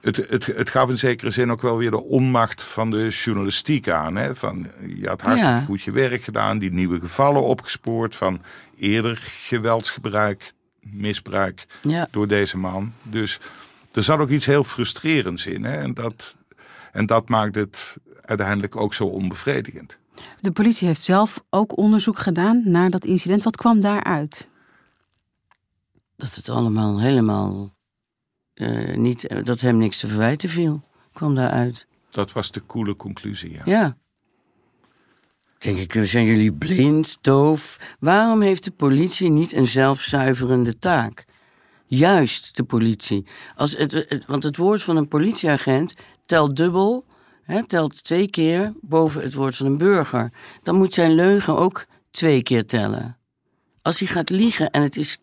het, het, het gaf in zekere zin ook wel weer de onmacht van de journalistiek aan. Hè? Van, je had hartstikke Ja. goed je werk gedaan, die nieuwe gevallen opgespoord van eerder geweldsgebruik, misbruik Ja. door deze man. Dus er zat ook iets heel frustrerends in. Hè? En, dat, en dat maakt het uiteindelijk ook zo onbevredigend. De politie heeft zelf ook onderzoek gedaan naar dat incident. Wat kwam daaruit? dat het allemaal helemaal eh, niet, dat hem niks te verwijten viel, kwam daaruit. Dat was de coole conclusie. Ja. Ja, denk ik, zijn jullie blind, doof? Waarom heeft de politie niet een zelfzuiverende taak? Juist de politie. Als het, want het woord van een politieagent telt dubbel, hè, telt twee keer boven het woord van een burger. Dan moet zijn leugen ook twee keer tellen. Als hij gaat liegen en het is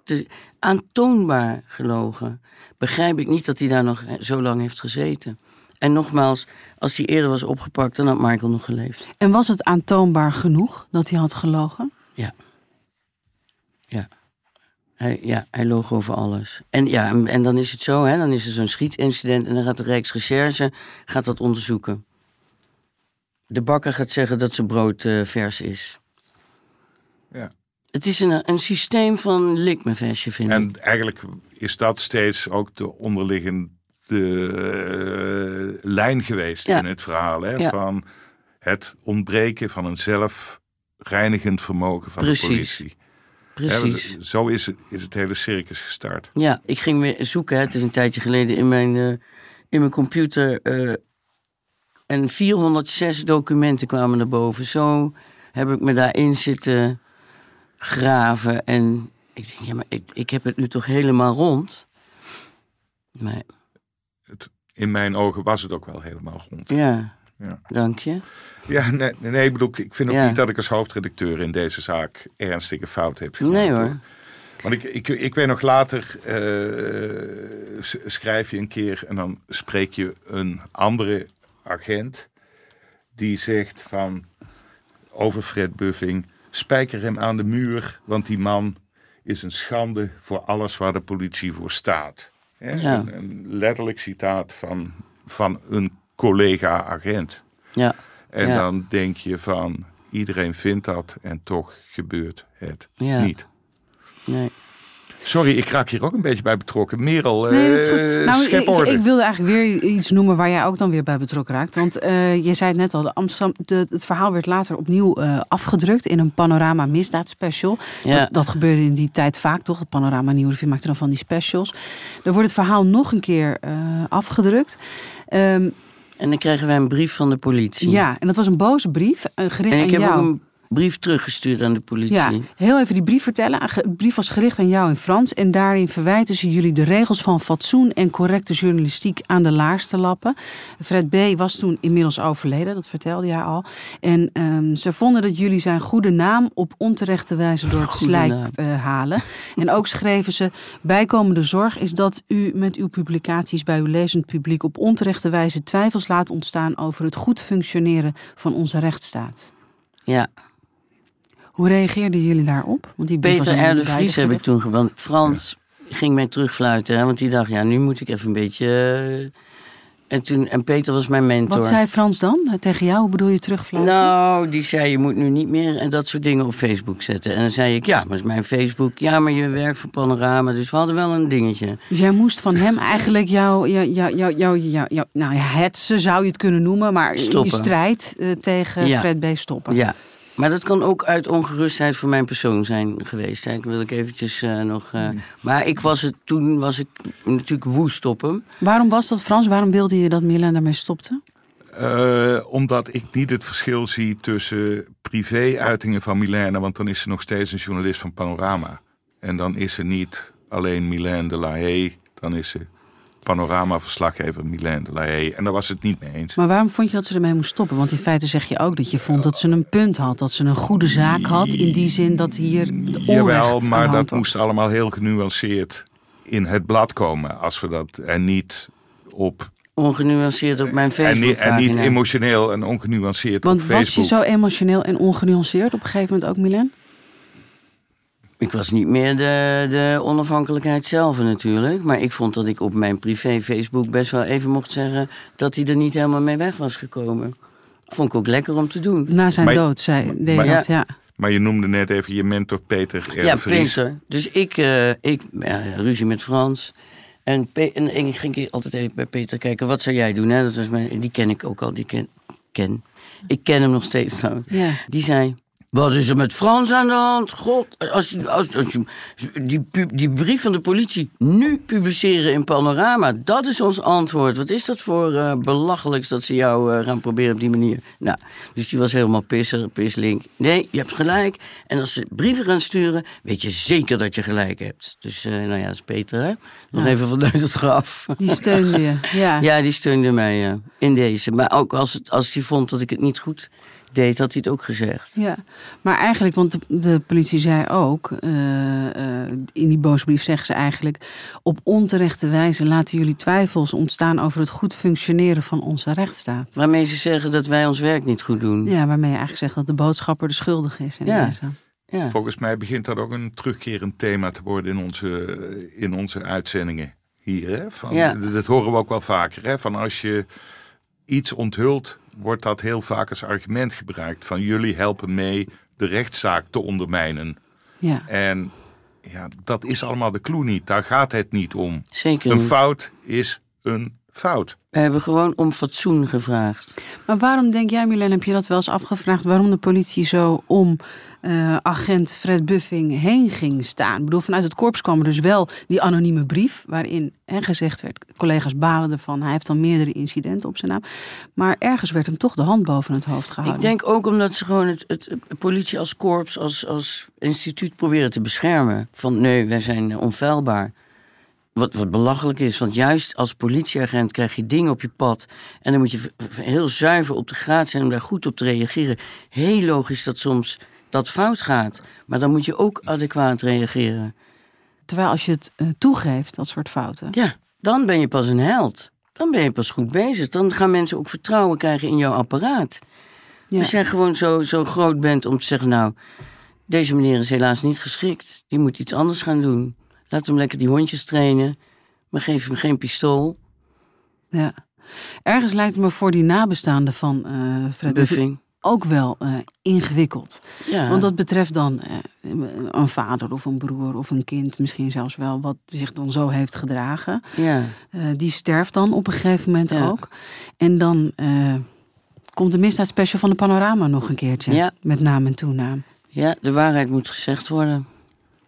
aantoonbaar gelogen, begrijp ik niet dat hij daar nog zo lang heeft gezeten. En nogmaals, als hij eerder was opgepakt, dan had Michael nog geleefd. En was het aantoonbaar genoeg dat hij had gelogen? Ja. Ja. Hij, ja, hij loog over alles. En ja, en, en dan is het zo, hè, dan is er zo'n schietincident en dan gaat de Rijksrecherche gaat dat onderzoeken. De bakker gaat zeggen dat zijn brood eh, vers is. Ja. Het is een, een systeem van likmevestje, vind ik. En eigenlijk is dat steeds ook de onderliggende eh, lijn geweest Ja. in het verhaal. Hè? Ja. Van het ontbreken van een zelfreinigend vermogen van Precies. de politie. Precies. zo is het, is het hele circus gestart. Ja, ik ging weer zoeken. hè. Het is een tijdje geleden in mijn, eh, in mijn computer. eh, en 406 documenten kwamen naar boven. Zo heb ik me daarin zitten graven. En ik denk, ja, maar ik, ik heb het nu toch helemaal rond. Maar In mijn ogen was het ook wel helemaal rond. ja, Ja. dank je. Ja, nee, nee ik bedoel, ik vind ook Ja. niet dat ik als hoofdredacteur in deze zaak ernstige fout heb gemaakt. Nee hoor. Want ik, ik, ik weet nog later, eh, schrijf je een keer en dan spreek je een andere agent die zegt van over Fred Buffing, spijker hem aan de muur, want die man is een schande voor alles waar de politie voor staat. Hè, Ja. Een, een letterlijk citaat van, van een collega-agent. Ja, En Ja. dan denk je van, iedereen vindt dat en toch gebeurt het niet. nee. Sorry, ik raak hier ook een beetje bij betrokken. Merel, Nee, dat is goed. eh, Nou, schep ik, orde. ik wilde eigenlijk weer iets noemen waar jij ook dan weer bij betrokken raakt. Want eh, je zei het net al, de Amsterdam, de, het verhaal werd later opnieuw eh, afgedrukt in een panorama misdaadspecial. Ja. Dat, dat gebeurde in die tijd vaak, toch? Het panorama Revue maakte dan van die specials. Er wordt het verhaal nog een keer eh, afgedrukt. Ehm, En dan krijgen wij een brief van de politie. ja, en dat was een boze brief, gericht En aan ik heb jou. ook een brief teruggestuurd aan de politie. Ja, heel even die brief vertellen. De brief was gericht aan jou in Frans. En daarin verwijten ze jullie de regels van fatsoen en correcte journalistiek aan de laars te lappen. Fred B. was toen inmiddels overleden, dat vertelde jij al. En ehm, ze vonden dat jullie zijn goede naam op onterechte wijze door het Goede slijk eh, halen. En ook schreven ze: bijkomende zorg is dat u met uw publicaties bij uw lezend publiek op onterechte wijze twijfels laat ontstaan over het goed functioneren van onze rechtsstaat. ja. Hoe reageerden jullie daarop? Want die Peter R. de Vries heb ik toen gebeld. Frans ging mij terugfluiten, hè, want die dacht, ja, nu moet ik even een beetje... eh, En, toen, en Peter was mijn mentor. Wat zei Frans dan tegen jou? Hoe bedoel je terugfluiten? Nou, die zei, je moet nu niet meer en dat soort dingen op Facebook zetten. En dan zei ik, ja, maar is mijn Facebook. Ja, maar je werkt voor Panorama, dus we hadden wel een dingetje. Dus jij moest van hem eigenlijk jouw, jou, jou, jou, jou, jou, jou- nou ja, hetze zou je het kunnen noemen, maar Stoppen. je strijd eh, tegen Ja. Fred B. stoppen. Ja, maar dat kan ook uit ongerustheid voor mijn persoon zijn geweest. Hè. Ik wil ik eventjes eh, nog... eh, Maar ik was het, toen was ik natuurlijk woest op hem. Waarom was dat Frans? Waarom wilde je dat Milan daarmee stopte? Eh, omdat ik niet het verschil zie tussen privé-uitingen van Milène, want dan is ze nog steeds een journalist van Panorama. En dan is ze niet alleen Milène de La Haye, dan is ze Panorama-verslaggever Milène de La Haye. En daar was het niet mee eens. Maar waarom vond je dat ze ermee moest stoppen? Want in feite zeg je ook dat je vond dat ze een punt had. Dat ze een goede zaak had. In die zin dat hier de onrecht Jawel, maar dat moest allemaal heel genuanceerd in het blad komen. Als we dat en niet op Ongenuanceerd op mijn en niet, en niet Facebook emotioneel en ongenuanceerd Want op was je Facebook. zo emotioneel en ongenuanceerd op een gegeven moment ook, Milan? Ik was niet meer de, de onafhankelijkheid zelf natuurlijk. Maar ik vond dat ik op mijn privé Facebook best wel even mocht zeggen... dat hij er niet helemaal mee weg was gekomen. Vond ik ook lekker om te doen. Na zijn Maar- dood, zei deed maar- dat, ja. Maar je noemde net even je mentor Peter R. Ja. Peter. Dus ik, eh, ik ja, ruzie met Frans. En, Pe- en ik ging altijd even bij Peter kijken, wat zou jij doen? Hè? Dat was mijn, die ken ik ook al, die ken, ken. Ik ken hem nog steeds trouwens. ja. Die zei, Wat is er met Frans aan de hand? God, als, je- als, als je die, die brief van de politie nu publiceren in Panorama, dat is ons antwoord. Wat is dat voor eh, belachelijks dat ze jou eh, gaan proberen op die manier? Nou, dus die was helemaal pisser, pislink. Nee, je hebt gelijk. En als ze brieven gaan sturen, weet je zeker dat je gelijk hebt. Dus, eh, nou ja, dat is Peter, hè? Nog Ja. even vanuit het graf. Die steunde je. Ja. Ja, die steunde mij in deze. Maar ook als, het, als hij vond dat ik het niet goed deed, had hij het ook gezegd. Ja, maar eigenlijk, want de, de politie zei ook, eh, eh, in die boosbrief zeggen ze eigenlijk, op onterechte wijze laten jullie twijfels ontstaan over het goed functioneren van onze rechtsstaat. Waarmee ze zeggen dat wij ons werk niet goed doen. Ja, waarmee je eigenlijk zegt dat de boodschapper de schuldig is. In Ja. deze. Ja. Volgens mij begint dat ook een terugkerend thema te worden in onze, in onze uitzendingen hier. Hè? Van, Ja. Dat horen we ook wel vaker. Hè? Van als je iets onthult, wordt dat heel vaak als argument gebruikt. Van jullie helpen mee de rechtszaak te ondermijnen. Ja. En ja, dat is allemaal de clue niet. Daar gaat het niet om. Zeker Een fout is een fout. We hebben gewoon om fatsoen gevraagd. Maar waarom denk jij, Milen, heb je dat wel eens afgevraagd, waarom de politie zo om eh, agent Fred Buffing heen ging staan? Ik bedoel, vanuit het korps kwam er dus wel die anonieme brief, waarin hè, gezegd werd, collega's balen ervan, hij heeft dan meerdere incidenten op zijn naam. Maar ergens werd hem toch de hand boven het hoofd gehouden. Ik denk ook omdat ze gewoon het, het, het politie als korps, als, als instituut proberen te beschermen. Van nee, wij zijn onfeilbaar. Wat, wat belachelijk is, want juist als politieagent krijg je dingen op je pad. En dan moet je heel zuiver op de graad zijn om daar goed op te reageren. Heel logisch dat soms dat fout gaat. Maar dan moet je ook adequaat reageren. Terwijl als je het eh, toegeeft, dat soort fouten. Ja, dan ben je pas een held. Dan ben je pas goed bezig. Dan gaan mensen ook vertrouwen krijgen in jouw apparaat. Ja. Als jij gewoon zo, zo groot bent om te zeggen, nou, deze meneer is helaas niet geschikt. Die moet iets anders gaan doen. Laat hem lekker die hondjes trainen. Maar geef hem geen pistool. Ja. Ergens lijkt het me voor die nabestaanden van eh Fred Buffing ook wel eh, ingewikkeld. Ja. Want dat betreft dan eh, een vader of een broer of een kind, misschien zelfs wel, wat zich dan zo heeft gedragen. ja. Die sterft dan op een gegeven moment Ja. ook. En dan komt de misdaadspecial van de Panorama nog een keertje. Ja. Met naam en toenaam. ja, de waarheid moet gezegd worden.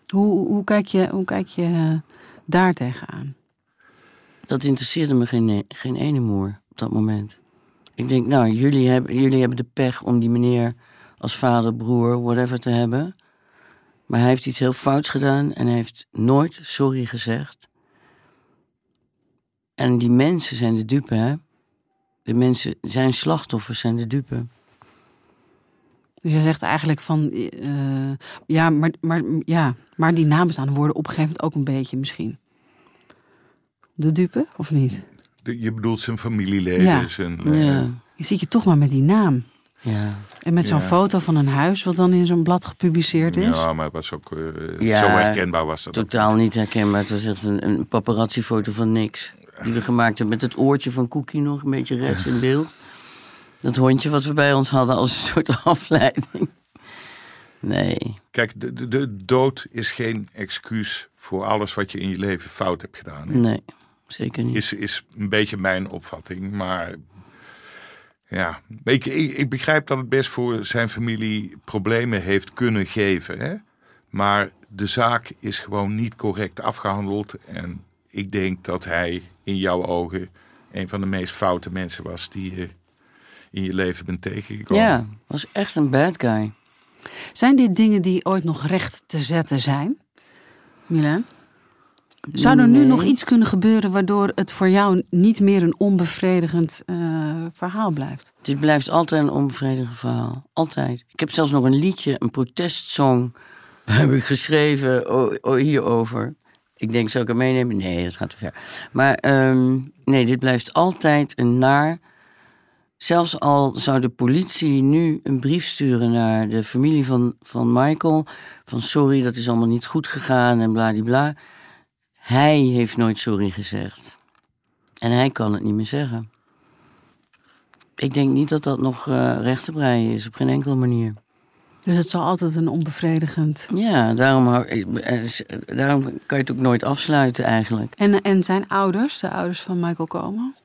Hoe, hoe kijk je, hoe kijk je eh, daar tegenaan? Dat interesseerde me geen, geen ene moer op dat moment. Ik denk, nou, jullie hebben, jullie hebben de pech om die meneer als vader, broer, whatever te hebben. Maar hij heeft iets heel fouts gedaan en hij heeft nooit sorry gezegd. En die mensen zijn de dupe, hè? De mensen, zijn slachtoffers, zijn de dupe. Dus je zegt eigenlijk van, eh, ja, maar, maar, ja, maar die nabestaanden worden op een gegeven moment ook een beetje misschien. De dupe, of niet? Je bedoelt zijn familieleden. Ja. Zijn, eh, Ja, Je ziet je toch maar met die naam. ja. En met zo'n Ja. foto van een huis wat dan in zo'n blad gepubliceerd is. Ja, maar het was ook eh, Ja, zo herkenbaar was dat. ook. Totaal niet herkenbaar. Het was echt een, een paparazzi-foto van niks. Die we gemaakt hebben met het oortje van Cookie nog een beetje rechts in beeld. Dat hondje wat we bij ons hadden als een soort afleiding. Nee. Kijk, de, de, de dood is geen excuus voor alles wat je in je leven fout hebt gedaan. hè. Nee, zeker niet. Is, is een beetje mijn opvatting. Maar ja, ik, ik, ik begrijp dat het best voor zijn familie problemen heeft kunnen geven. Hè? Maar de zaak is gewoon niet correct afgehandeld. En ik denk dat hij in jouw ogen een van de meest foute mensen was die je in je leven bent tegengekomen. Ja, was echt een bad guy. Zijn dit dingen die ooit nog recht te zetten zijn? Milan? Zou er nu nog iets kunnen gebeuren waardoor het voor jou niet meer een onbevredigend eh, verhaal blijft? Dit blijft altijd een onbevredigend verhaal. Altijd. Ik heb zelfs nog een liedje, een protestsong, heb ik geschreven hierover. Ik denk, zou ik het meenemen? Nee, dat gaat te ver. Maar ehm, nee, dit blijft altijd een naar. Zelfs al zou de politie nu een brief sturen naar de familie van, van Michael. Van sorry, dat is allemaal niet goed gegaan en bladibla. Hij heeft nooit sorry gezegd. En hij kan het niet meer zeggen. Ik denk niet dat dat nog eh recht te breien is, op geen enkele manier. Dus het zal altijd een onbevredigend. Ja, daarom, er is- daarom kan je het ook nooit afsluiten eigenlijk. En, en zijn ouders, de ouders van Michael Komen?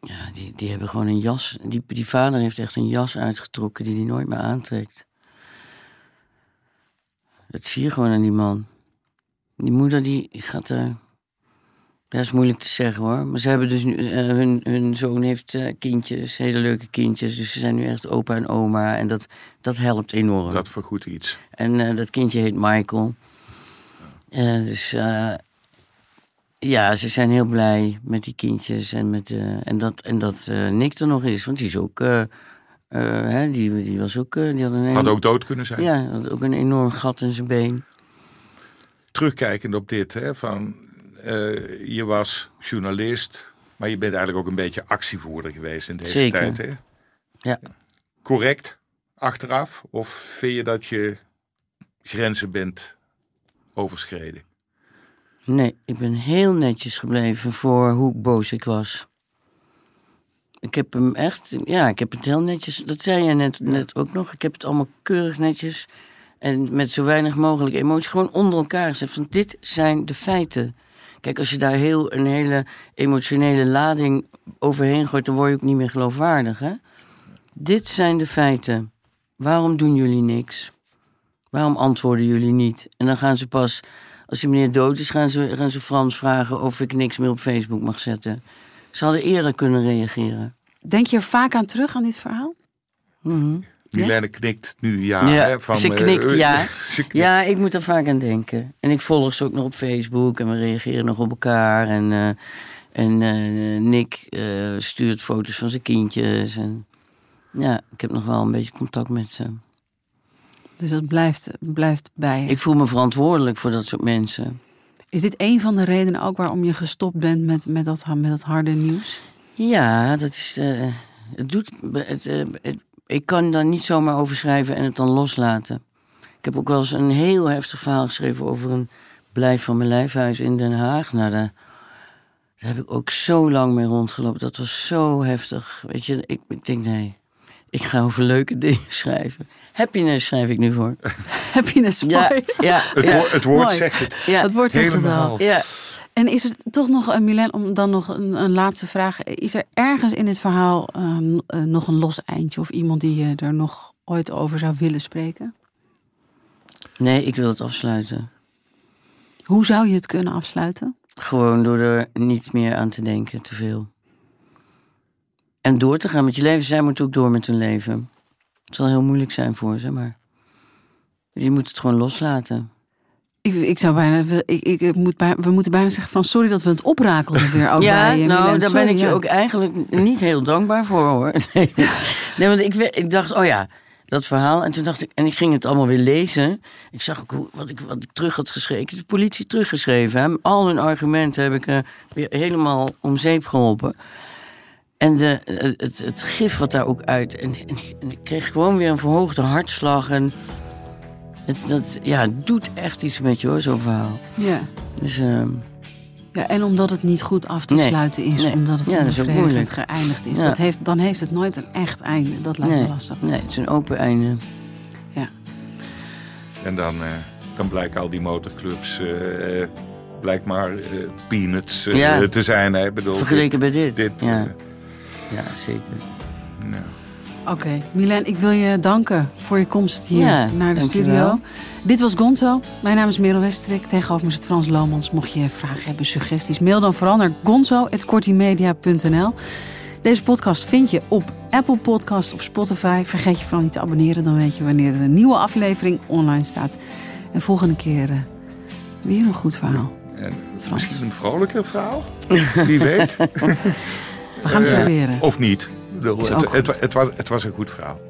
Ja, die, die hebben gewoon een jas. Die, die vader heeft echt een jas uitgetrokken die hij nooit meer aantrekt. dat zie je gewoon aan die man. Die moeder die gaat er. Dat is moeilijk te zeggen hoor. Maar ze hebben dus nu. eh, hun, hun zoon heeft eh, kindjes, hele leuke kindjes. Dus ze zijn nu echt opa en oma. En dat, dat helpt enorm. Dat vergoedt iets. En eh, dat kindje heet Michael. Eh, dus ja, ze zijn heel blij met die kindjes. En, met, eh, en dat, en dat eh, Nick er nog is. Want die is ook. eh, hè, die, die was ook. die had een Had ook dood kunnen zijn. Ja, had ook een enorm gat in zijn been. Terugkijkend op dit, hè, van je was journalist, maar je bent eigenlijk ook een beetje actievoerder geweest in deze Zeker. tijd. Hè? Ja. Correct achteraf? Of vind je dat je grenzen bent overschreden? Nee, ik ben heel netjes gebleven voor hoe boos ik was. Ik heb hem echt, ja, ik heb het heel netjes, dat zei je net, net ook nog. Ik heb het allemaal keurig netjes en met zo weinig mogelijk emotie gewoon onder elkaar gezet. Van dit zijn de feiten. Kijk, als je daar heel een hele emotionele lading overheen gooit, dan word je ook niet meer geloofwaardig, hè? Dit zijn de feiten. Waarom doen jullie niks? Waarom antwoorden jullie niet? En dan gaan ze pas als die meneer dood is, gaan ze, gaan ze Frans vragen of ik niks meer op Facebook mag zetten. Ze hadden eerder kunnen reageren. Denk je er vaak aan terug aan dit verhaal? Mhm. Milene knikt nu ja. Ja, hè, van, ze eh, knikt eh, ja. ze knikt. Ja, ik moet er vaak aan denken. En ik volg ze ook nog op Facebook en we reageren nog op elkaar. En, eh, en eh, Nick eh, stuurt foto's van zijn kindjes. En ja, ik heb nog wel een beetje contact met ze. Dus dat blijft, blijft bij. Ik voel me verantwoordelijk voor dat soort mensen. Is dit een van de redenen ook waarom je gestopt bent met, met, dat, met dat harde nieuws? Ja, dat is. eh, het doet. Het, eh, het- ik kan daar niet zomaar over schrijven en het dan loslaten. Ik heb ook wel eens een heel heftig verhaal geschreven over een blijf van mijn lijfhuis in Den Haag. Nou, daar, daar heb ik ook zo lang mee rondgelopen. Dat was zo heftig. Weet je, ik, ik denk nee. Ik ga over leuke dingen schrijven. Happiness schrijf ik nu voor. Happiness Ja, ja, Het, woord, het woord Mooi. zegt het ja, Het wordt het helemaal. gedaan. ja. En is het toch nog, uh, Milen, om dan nog een, een laatste vraag. Is er ergens in dit verhaal eh, n- eh, nog een los eindje of iemand die je er nog ooit over zou willen spreken? Nee, ik wil het afsluiten. Hoe zou je het kunnen afsluiten? Gewoon door er niet meer aan te denken, te veel. En door te gaan met je leven. Zij moeten ook door met hun leven. Het zal heel moeilijk zijn voor ze, maar je moet het gewoon loslaten. Ik, ik zou bijna, we- ik, ik moet we moeten bijna zeggen van sorry dat we het oprakelden weer. Ook ja, bij, nou, daar ben ik je ook eigenlijk niet heel dankbaar voor, hoor. Nee, nee want ik, ik dacht, oh ja, dat verhaal. En toen dacht ik, en ik ging het allemaal weer lezen. Ik zag ook hoe, wat, ik, wat ik terug had geschreven. Ik heb de politie teruggeschreven. Hè. Al hun argumenten heb ik eh, weer helemaal om zeep geholpen. En de, het, het, gif wat daar ook uit. En, en, en ik kreeg gewoon weer een verhoogde hartslag. En het, dat, ja, het doet echt iets met je hoor, zo'n verhaal. Ja. Dus ehm, ja, en omdat het niet goed af te Nee, sluiten is, nee. omdat het Ja, dat is ook onbevredigend moeilijk. geëindigd is, Ja. dat heeft, dan heeft het nooit een echt einde. Dat lijkt me lastig. nee, het is een open einde. En dan, eh, dan blijken al die motorclubs blijkbaar eh, peanuts Ja. te zijn. Hè? Bedoel, Vergeleken bij dit. dit, ja. Ja, zeker. nou. Oké, Milen, ik wil je danken voor je komst hier Ja, naar de studio. Dit was Gonzo. Mijn naam is Merel Westerik. Tegenover me zit Frans Lomans. Mocht je vragen hebben, suggesties, mail dan vooral naar gonzo.kortimedia.nl. Deze podcast vind je op Apple Podcast of Spotify. Vergeet je vooral niet te abonneren, dan weet je wanneer er een nieuwe aflevering online staat. En volgende keer eh, weer een goed verhaal. En Frans. misschien een vrolijker verhaal. Wie weet. We gaan het Eh, proberen. Of niet. Het, het, het was, het was een goed verhaal.